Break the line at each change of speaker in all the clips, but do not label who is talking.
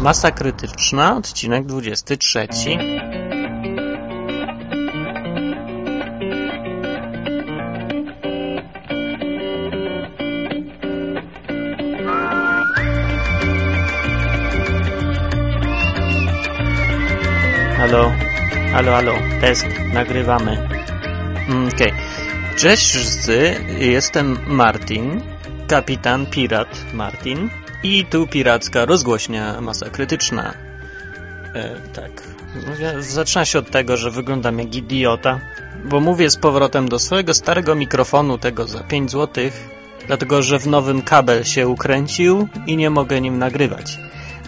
Masa krytyczna, odcinek 23. Halo, halo, halo, test, nagrywamy. Mm, Okej. Cześć wszyscy, jestem Martin, kapitan pirat Martin i tu piracka rozgłośnia masa krytyczna. E, tak. No, Zaczyna się od tego, że wyglądam jak idiota, bo mówię z powrotem do swojego starego mikrofonu, tego za 5 złotych, dlatego że w nowym kabel się ukręcił i nie mogę nim nagrywać.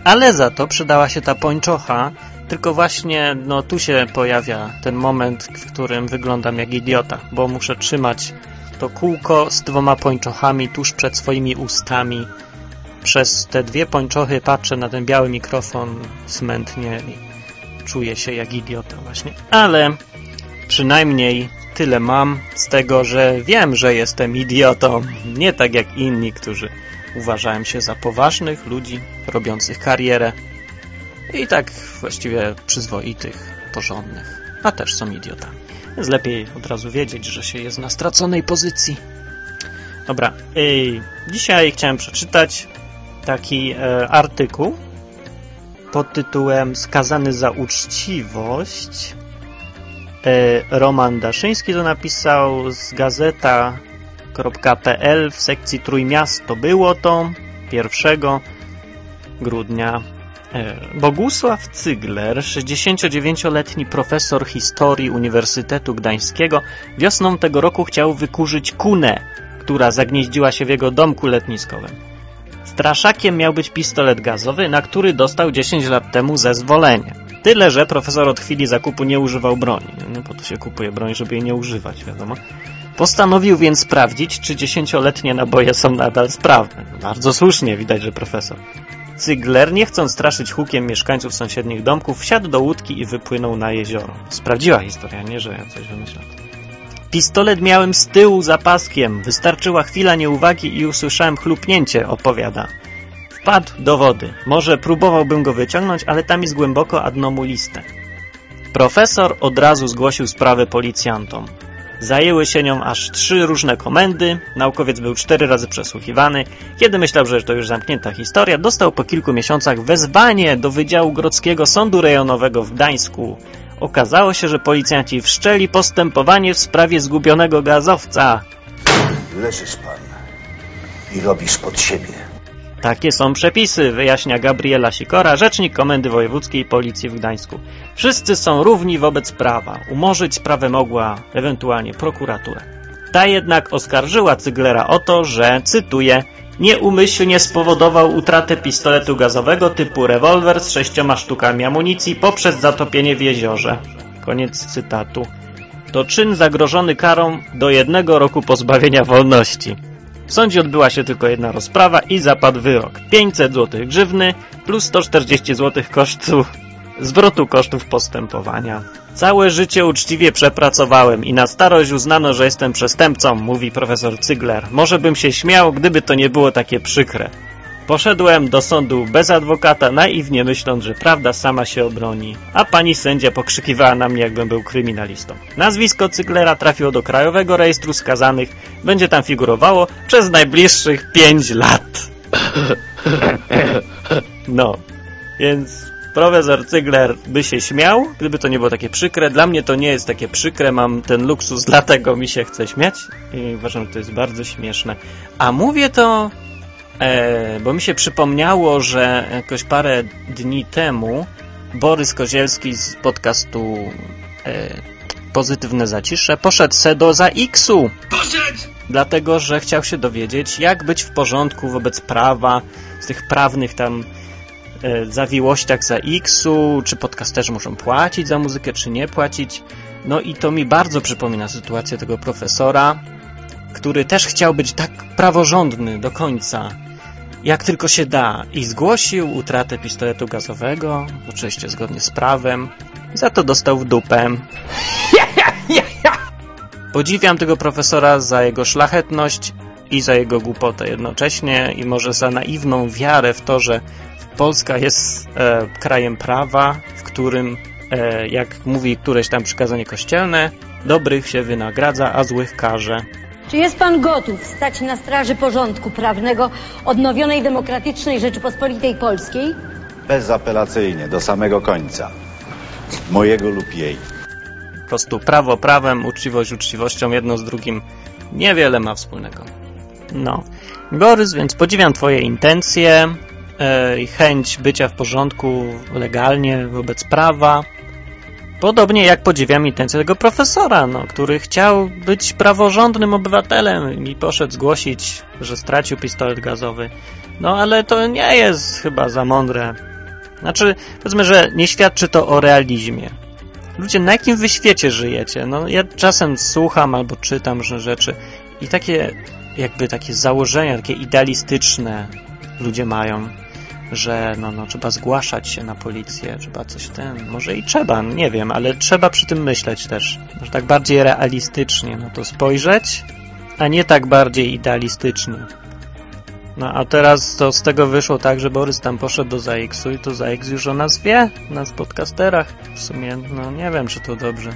Ale za to przydała się ta pończocha, tylko właśnie no tu się pojawia ten moment, w którym wyglądam jak idiota, bo muszę trzymać to kółko z dwoma pończochami tuż przed swoimi ustami. Przez te dwie pończochy patrzę na ten biały mikrofon smętnie i czuję się jak idiota właśnie. Ale przynajmniej tyle mam z tego, że wiem, że jestem idiotą. Nie tak jak inni, którzy uważają się za poważnych ludzi robiących karierę i tak właściwie przyzwoitych, porządnych, a też są idiotami. Więc lepiej od razu wiedzieć, że się jest na straconej pozycji. Dobra, ej, dzisiaj chciałem przeczytać taki e, artykuł pod tytułem Skazany za uczciwość. E, Roman Daszyński to napisał z gazeta.pl w sekcji Trójmiasto. Było to 1 grudnia E, Bogusław Cygler, 69-letni profesor historii Uniwersytetu Gdańskiego, wiosną tego roku chciał wykurzyć kunę, która zagnieździła się w jego domku letniskowym. Straszakiem miał być pistolet gazowy, na który dostał 10 lat temu zezwolenie. Tyle, że profesor od chwili zakupu nie używał broni. No po to się kupuje broń, żeby jej nie używać, wiadomo. Postanowił więc sprawdzić, czy dziesięcioletnie naboje są nadal sprawne. Bardzo słusznie, widać, że profesor. Cygler, nie chcąc straszyć hukiem mieszkańców sąsiednich domków, wsiadł do łódki i wypłynął na jezioro. Sprawdziła historia, nie, że ja coś wymyślam. Pistolet miałem z tyłu za paskiem. Wystarczyła chwila nieuwagi i usłyszałem chlupnięcie, opowiada. Wpadł do wody. Może próbowałbym go wyciągnąć, ale tam jest głęboko, a dno mu. Profesor od razu zgłosił sprawę policjantom. Zajęły się nią aż trzy różne komendy. Naukowiec był cztery razy przesłuchiwany. Kiedy myślał, że to już zamknięta historia, dostał po kilku miesiącach wezwanie do Wydziału Grodzkiego Sądu Rejonowego w Gdańsku. Okazało się, że policjanci wszczęli postępowanie w sprawie zgubionego gazowca.
Leżysz pan i robisz pod siebie.
Takie są przepisy, wyjaśnia Gabriela Sikora, rzecznik Komendy Wojewódzkiej Policji w Gdańsku. Wszyscy są równi wobec prawa. Umorzyć sprawę mogła ewentualnie prokuratura. Ta jednak oskarżyła Cyglera o to, że, cytuję, nieumyślnie spowodował utratę pistoletu gazowego typu rewolwer z sześcioma sztukami amunicji poprzez zatopienie w jeziorze. Koniec cytatu. To czyn zagrożony karą do jednego roku pozbawienia wolności. W sądzie odbyła się tylko jedna rozprawa i zapadł wyrok. 500 zł grzywny plus 140 zł kosztu zwrotu kosztów postępowania. Całe życie uczciwie przepracowałem i na starość uznano, że jestem przestępcą, mówi profesor Cygler. Może bym się śmiał, gdyby to nie było takie przykre. Poszedłem do sądu bez adwokata, naiwnie myśląc, że prawda sama się obroni, a pani sędzia pokrzykiwała na mnie, jakbym był kryminalistą. Nazwisko Cyglera trafiło do Krajowego Rejestru Skazanych, będzie tam figurowało przez najbliższych pięć lat. No, więc profesor Cygler by się śmiał, gdyby to nie było takie przykre. Dla mnie to nie jest takie przykre, mam ten luksus, dlatego mi się chce śmiać i uważam, że to jest bardzo śmieszne. A mówię to E, bo mi się przypomniało, że jakoś parę dni temu Borys Kozielski z podcastu e, Pozytywne Zacisze poszedł se do ZAX-u.
Poszedł!
Dlatego, że chciał się dowiedzieć, jak być w porządku wobec prawa, z tych prawnych tam e, zawiłościach ZAX-u, czy podcasterzy muszą płacić za muzykę, czy nie płacić. No i to mi bardzo przypomina sytuację tego profesora, który też chciał być tak praworządny do końca, jak tylko się da i zgłosił utratę pistoletu gazowego, oczywiście zgodnie z prawem, za to dostał w dupę. Podziwiam tego profesora za jego szlachetność i za jego głupotę jednocześnie i może za naiwną wiarę w to, że Polska jest e, krajem prawa, w którym, e, jak mówi któreś tam przykazanie kościelne, dobrych się wynagradza, a złych karze.
Czy jest pan gotów stać na straży porządku prawnego odnowionej demokratycznej Rzeczypospolitej Polskiej?
Bezapelacyjnie, do samego końca. Mojego lub jej.
Po prostu prawo prawem, uczciwość uczciwością, jedno z drugim niewiele ma wspólnego. No. Borys, więc podziwiam twoje intencje i chęć bycia w porządku legalnie wobec prawa. Podobnie jak podziwiam intencje tego profesora, no, który chciał być praworządnym obywatelem i poszedł zgłosić, że stracił pistolet gazowy. No ale to nie jest chyba za mądre. Znaczy, powiedzmy, że nie świadczy to o realizmie. Ludzie, na jakim wy świecie żyjecie? No, ja czasem słucham albo czytam różne rzeczy i takie, jakby takie założenia, takie idealistyczne ludzie mają, że no, no, trzeba zgłaszać się na policję, trzeba coś ten, może i trzeba, nie wiem, ale trzeba przy tym myśleć też. Może tak bardziej realistycznie na to spojrzeć, a nie tak bardziej idealistycznie. No a teraz to z tego wyszło tak, że Borys tam poszedł do ZAX-u i to ZAX już o nas wie, nas podcasterach. W sumie, no nie wiem, czy to dobrze.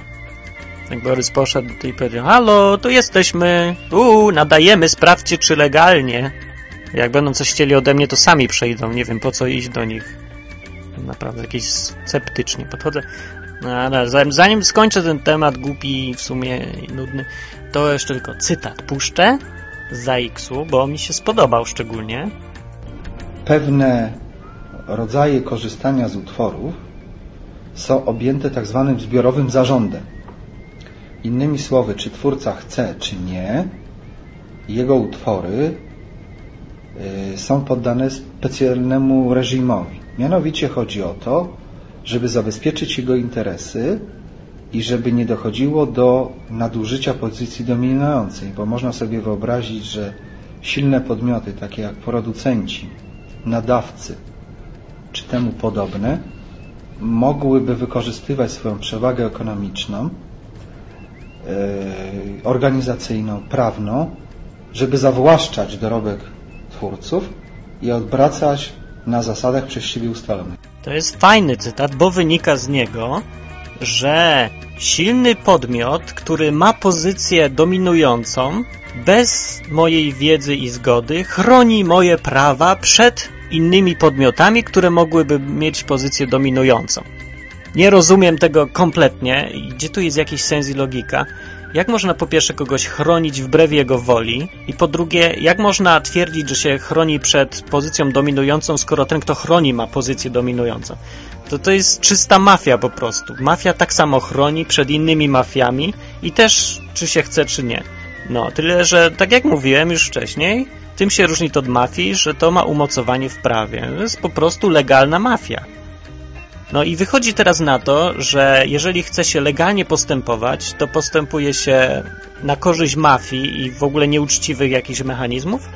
Jak Borys poszedł i powiedział, halo, tu jesteśmy, tu nadajemy, sprawdźcie, czy legalnie. Jak będą coś chcieli ode mnie, to sami przejdą, nie wiem, po co iść do nich. Naprawdę jakieś sceptycznie podchodzę. No, ale zanim skończę ten temat głupi w sumie nudny, to jeszcze tylko cytat puszczę z ZAX-u, bo mi się spodobał szczególnie.
Pewne rodzaje korzystania z utworów są objęte tak zwanym zbiorowym zarządem. Innymi słowy, czy twórca chce, czy nie, jego utwory są poddane specjalnemu reżimowi. Mianowicie chodzi o to, żeby zabezpieczyć jego interesy i żeby nie dochodziło do nadużycia pozycji dominującej, bo można sobie wyobrazić, że silne podmioty, takie jak producenci, nadawcy czy temu podobne, mogłyby wykorzystywać swoją przewagę ekonomiczną, yy, organizacyjną, prawną, żeby zawłaszczać dorobek twórców i odwracać na zasadach przez siebie ustalonych.
To jest fajny cytat, bo wynika z niego, że silny podmiot, który ma pozycję dominującą, bez mojej wiedzy i zgody, chroni moje prawa przed innymi podmiotami, które mogłyby mieć pozycję dominującą. Nie rozumiem tego kompletnie, gdzie tu jest jakiś sens i logika. Jak można po pierwsze kogoś chronić wbrew jego woli i po drugie, jak można twierdzić, że się chroni przed pozycją dominującą, skoro ten, kto chroni, ma pozycję dominującą? To to jest czysta mafia po prostu. Mafia tak samo chroni przed innymi mafiami i też czy się chce, czy nie. No, tyle, że tak jak mówiłem już wcześniej, tym się różni to od mafii, że to ma umocowanie w prawie. To jest po prostu legalna mafia. No i wychodzi teraz na to, że jeżeli chce się legalnie postępować, to postępuje się na korzyść mafii i w ogóle nieuczciwych jakichś mechanizmów,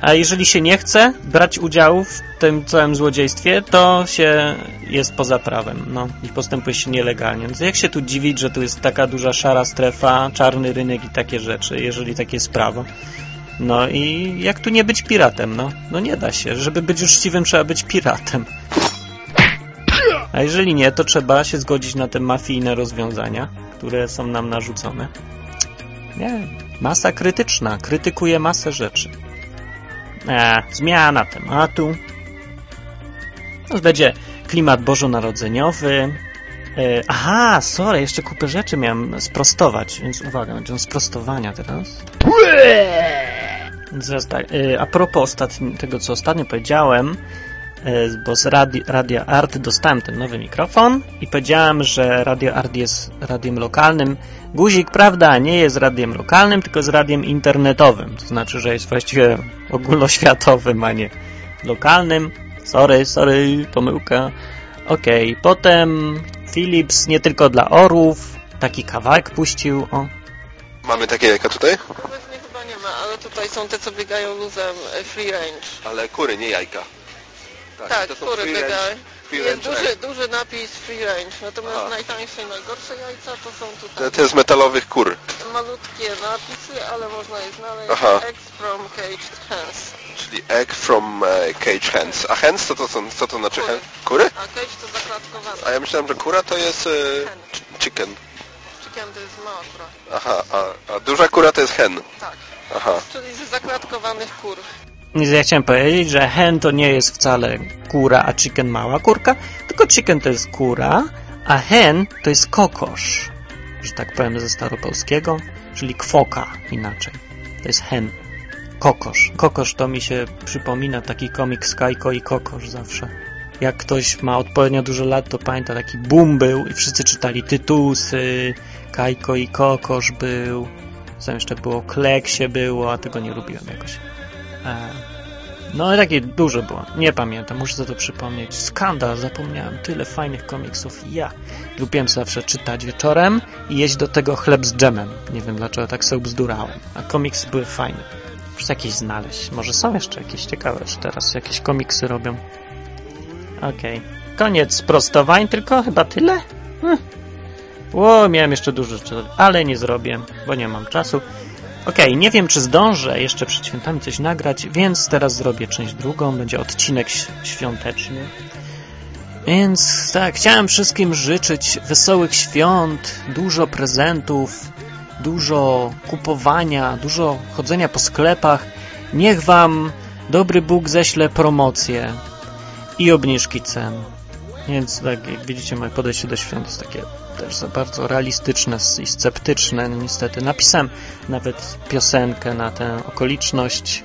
a jeżeli się nie chce brać udziału w tym całym złodziejstwie, to się jest poza prawem, no i postępuje się nielegalnie. Więc jak się tu dziwić, że tu jest taka duża szara strefa, czarny rynek i takie rzeczy, jeżeli takie jest prawo. No i jak tu nie być piratem, no? No nie da się. Żeby być uczciwym, trzeba być piratem. A jeżeli nie, to trzeba się zgodzić na te mafijne rozwiązania, które są nam narzucone. Nie, masa krytyczna, krytykuje masę rzeczy. E, zmiana tematu. No, będzie klimat bożonarodzeniowy. E, aha, sorry, jeszcze kupę rzeczy miałem sprostować, więc uwaga, będą sprostowania teraz. Więc tak, e, a propos tego, co ostatnio powiedziałem, bo z radi Radia Art dostałem ten nowy mikrofon i powiedziałem, że Radio Art jest radiem lokalnym. Guzik, prawda, nie jest radiem lokalnym, tylko z radiem internetowym. To znaczy, że jest właściwie ogólnoświatowym, a nie lokalnym. Sorry, sorry, pomyłka. Okej, okay. potem Philips nie tylko dla orów, taki kawałek puścił. O.
Mamy takie jajka tutaj?
Obecnie chyba nie ma, ale tutaj są te, co biegają luzem e, free range.
Ale kury, nie jajka.
Tak,
to są
kury
free range- free
Jest duży,
egg.
duży napis free range, natomiast
Aha.
najtańsze i najgorsze jajca to są tutaj
Te, te z metalowych kur.
malutkie napisy, ale można je znaleźć.
Aha.
Eggs from caged hens.
Czyli egg from e, cage hens. A hens to, to są, co to znaczy hen? Kury?
A cage to zaklatkowane.
A ja myślałem, że kura to jest e, chicken.
Chicken to jest mała kura.
Aha, a, a duża kura to jest hen.
Tak.
Aha.
Czyli z zaklatkowanych kur.
Ja chciałem powiedzieć, że hen to nie jest wcale kura, a chicken mała kurka, tylko chicken to jest kura, a hen to jest kokosz, że tak powiem ze staropolskiego, czyli kwoka inaczej. To jest hen. Kokosz. Kokosz to mi się przypomina taki komiks Kajko i Kokosz zawsze. Jak ktoś ma odpowiednio dużo lat, to pamięta taki boom był i wszyscy czytali tytusy, Kajko i Kokosz był, co jeszcze było, Kleksie było, a tego nie lubiłem jakoś. E, No takie dużo było. Nie pamiętam, muszę sobie to przypomnieć. Skandal, zapomniałem. Tyle fajnych komiksów. Ja lubiłem zawsze czytać wieczorem i jeść do tego chleb z dżemem. Nie wiem dlaczego tak sobie bzdurałem. A komiksy były fajne. Muszę jakieś znaleźć. Może są jeszcze jakieś ciekawe, że teraz jakieś komiksy robią. Okej. Koniec sprostowań, tylko chyba tyle? Hm. Ło, miałem jeszcze dużo rzeczy, ale nie zrobię, bo nie mam czasu. Okej, nie wiem czy zdążę jeszcze przed świętami coś nagrać, więc teraz zrobię część drugą, będzie odcinek świąteczny. Więc tak, chciałem wszystkim życzyć wesołych świąt, dużo prezentów, dużo kupowania, dużo chodzenia po sklepach. Niech Wam dobry Bóg ześle promocje i obniżki cen. Więc tak, jak widzicie, moje podejście do świąt jest takie też za bardzo realistyczne i sceptyczne. No, niestety napisałem nawet piosenkę na tę okoliczność.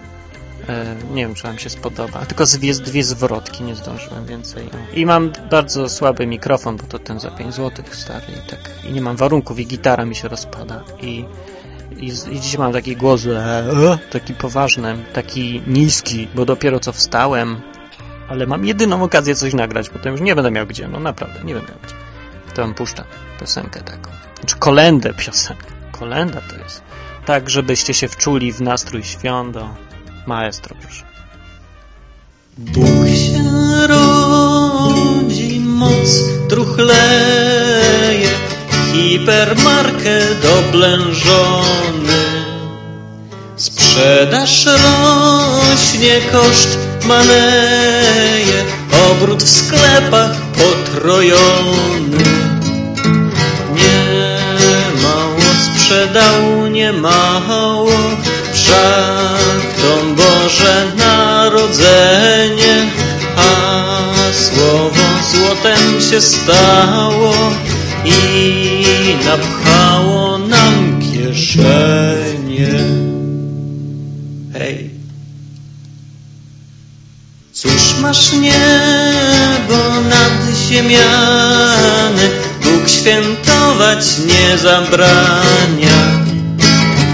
E, nie wiem, czy Wam się spodoba. Tylko dwie, dwie zwrotki, nie zdążyłem więcej. No. I mam bardzo słaby mikrofon, bo to ten za 5 zł stary. I, tak, I nie mam warunków i gitara mi się rozpada. I, i, i dzisiaj mam taki głos, e, taki poważny, taki niski, bo dopiero co wstałem, ale mam jedyną okazję coś nagrać, potem już nie będę miał gdzie, no naprawdę, nie będę miał gdzie. To wam piosenkę taką. Znaczy kolendę piosenkę. Kolenda to jest. Tak, żebyście się wczuli w nastrój świąt. Maestro, proszę.
Bóg się rodzi, moc truchleje, hipermarket oblężony. Sprzedaż rośnie, koszt maleje, obrót w sklepach potrojony. Sprzedał, nie mało, wszak to Boże Narodzenie, a słowo złotem się stało i napchało nam kieszenie. Hej. Cóż masz niebo nad ziemiany, Bóg nie zabrania.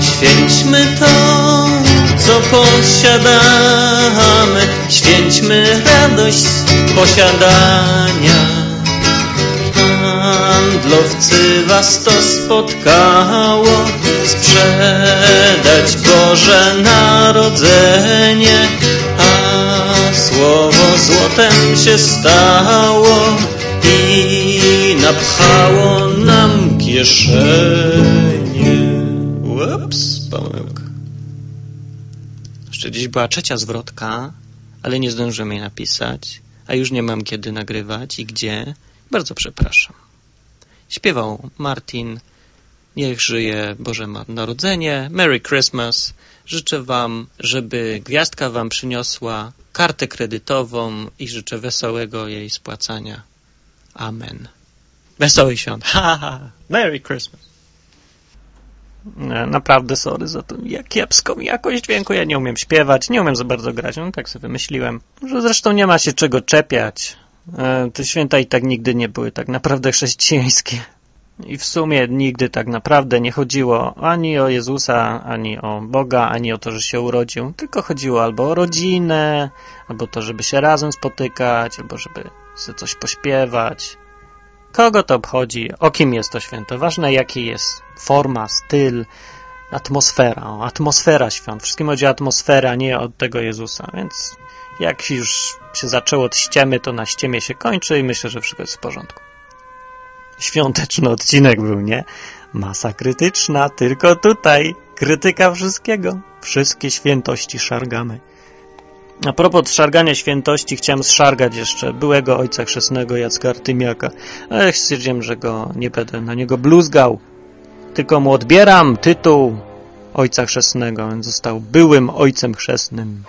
Święćmy to, co posiadamy, święćmy radość posiadania. Handlowcy was to spotkało, sprzedać Boże Narodzenie, a słowo złotem się stało i napchało nam kieszenie. Ups, pomyłka.
Jeszcze dziś była trzecia zwrotka, ale nie zdążyłem jej napisać, a już nie mam kiedy nagrywać i gdzie. Bardzo przepraszam. Śpiewał Martin. Niech żyje Boże Narodzenie. Merry Christmas. Życzę Wam, żeby gwiazdka Wam przyniosła kartę kredytową i życzę wesołego jej spłacania. Amen. Wesołych świąt. Ha, ha. Merry Christmas. Naprawdę sorry za jak kiepską jakość dźwięku. Ja nie umiem śpiewać, nie umiem za bardzo grać. No tak sobie wymyśliłem. Że zresztą nie ma się czego czepiać. E, Te święta i tak nigdy nie były tak naprawdę chrześcijańskie. I w sumie nigdy tak naprawdę nie chodziło ani o Jezusa, ani o Boga, ani o to, że się urodził. Tylko chodziło albo o rodzinę, albo to, żeby się razem spotykać, albo żeby sobie coś pośpiewać. Kogo to obchodzi? O kim jest to święto? Ważne, jaki jest forma, styl, atmosfera. O, atmosfera świąt. Wszystkim chodzi o atmosferę, a nie od tego Jezusa. Więc jak już się zaczęło od ściemy, to na ściemie się kończy i myślę, że wszystko jest w porządku. Świąteczny odcinek był, nie? Masa krytyczna, tylko tutaj. Krytyka wszystkiego. Wszystkie świętości szargamy. A propos szargania świętości, chciałem zszargać jeszcze byłego ojca chrzestnego Jacka Artymiaka, ale stwierdziłem, że go nie będę na niego bluzgał. Tylko mu odbieram tytuł ojca chrzestnego, więc został byłym ojcem chrzestnym.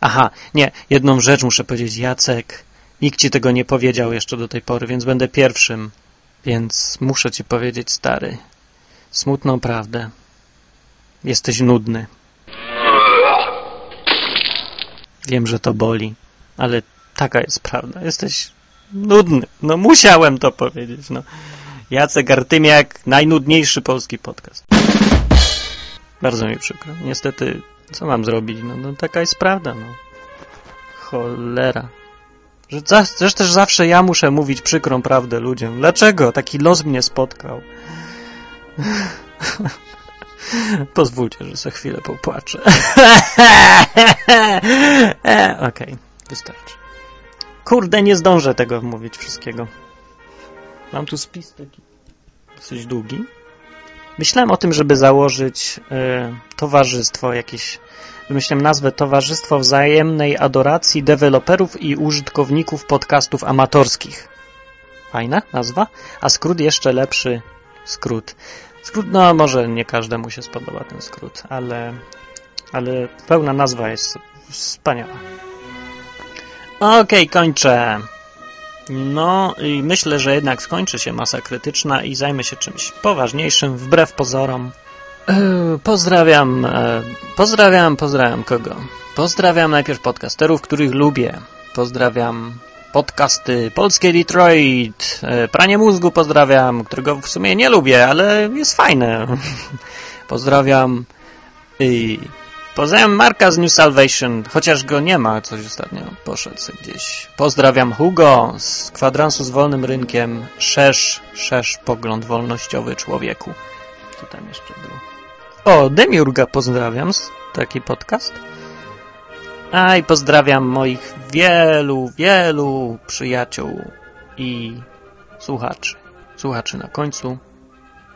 Aha, nie, jedną rzecz muszę powiedzieć, Jacek. Nikt ci tego nie powiedział jeszcze do tej pory, więc będę pierwszym. Więc muszę ci powiedzieć, stary, smutną prawdę. Jesteś nudny. Wiem, że to boli, ale taka jest prawda. Jesteś nudny. No musiałem to powiedzieć. No. Jacek Artymiak, najnudniejszy polski podcast. Bardzo mi przykro. Niestety, co mam zrobić? No, no taka jest prawda. No. Cholera. Że też zawsze ja muszę mówić przykrą prawdę ludziom. Dlaczego? Taki los mnie spotkał. Pozwólcie, że za chwilę popłaczę. Okej, okay, wystarczy. Kurde, nie zdążę tego mówić wszystkiego. Mam tu spis taki dosyć długi. Myślałem o tym, żeby założyć y, towarzystwo jakieś wymyśliłem nazwę Towarzystwo Wzajemnej Adoracji Deweloperów i Użytkowników Podcastów Amatorskich. Fajna nazwa? A skrót jeszcze lepszy. Skrót. Skrót, no może nie każdemu się spodoba ten skrót, ale, ale pełna nazwa jest wspaniała. Okej, okay, kończę. No i myślę, że jednak skończy się masa krytyczna i zajmę się czymś poważniejszym, wbrew pozorom. Pozdrawiam, pozdrawiam, pozdrawiam kogo? Pozdrawiam najpierw podcasterów, których lubię. Pozdrawiam podcasty Polskie Detroit, Pranie Mózgu pozdrawiam, którego w sumie nie lubię, ale jest fajne. Pozdrawiam pozdrawiam Marka z New Salvation, chociaż go nie ma, coś ostatnio poszedł gdzieś. Pozdrawiam Hugo z kwadransu z wolnym rynkiem, szerz, szerz pogląd wolnościowy człowieku. Co tam jeszcze było? O, Demiurga pozdrawiam, taki podcast. A i pozdrawiam moich wielu, wielu przyjaciół i słuchaczy. Słuchaczy na końcu.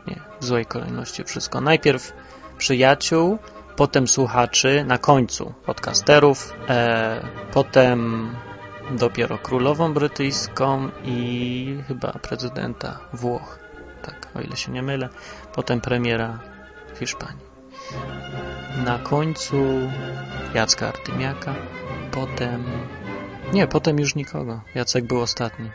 Nie, w złej kolejności wszystko. Najpierw przyjaciół, potem słuchaczy, na końcu podcasterów, e, potem dopiero królową brytyjską i chyba prezydenta Włoch. Tak, o ile się nie mylę. Potem premiera Hiszpanii. Na końcu Jacka Artymiaka, potem... Nie, potem już nikogo. Jacek był ostatni.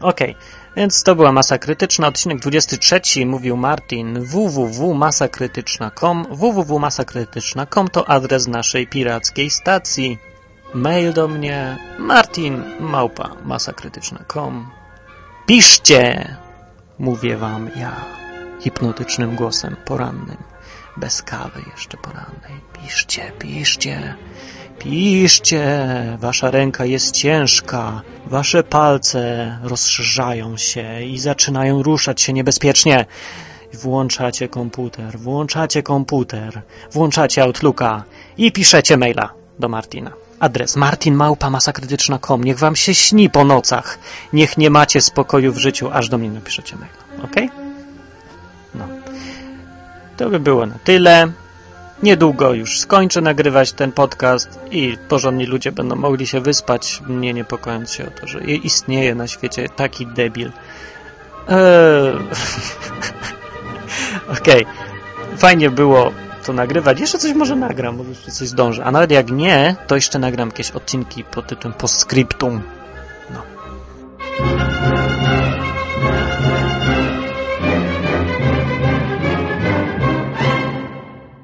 Okej, okay. więc to była Masa Krytyczna. Odcinek 23 mówił Martin www.masakrytyczna.com www.masakrytyczna.com to adres naszej pirackiej stacji. Mail do mnie martin małpa masakrytyczna.com Piszcie! Mówię wam ja hipnotycznym głosem porannym bez kawy jeszcze porannej. Piszcie, piszcie, piszcie. Wasza ręka jest ciężka. Wasze palce rozszerzają się i zaczynają ruszać się niebezpiecznie. Włączacie komputer, włączacie komputer, włączacie Outlooka i piszecie maila do Martina. Adres martinmałpa.masakrytyczna.com Niech wam się śni po nocach. Niech nie macie spokoju w życiu, aż do mnie napiszecie maila. Ok? No. To by było na tyle. Niedługo już skończę nagrywać ten podcast i porządni ludzie będą mogli się wyspać, nie niepokojąc się o to, że istnieje na świecie taki debil. Eee... Okej. Okay. Fajnie było to nagrywać. Jeszcze coś może nagram, może jeszcze coś zdążę. A nawet jak nie, to jeszcze nagram jakieś odcinki pod tytułem Postscriptum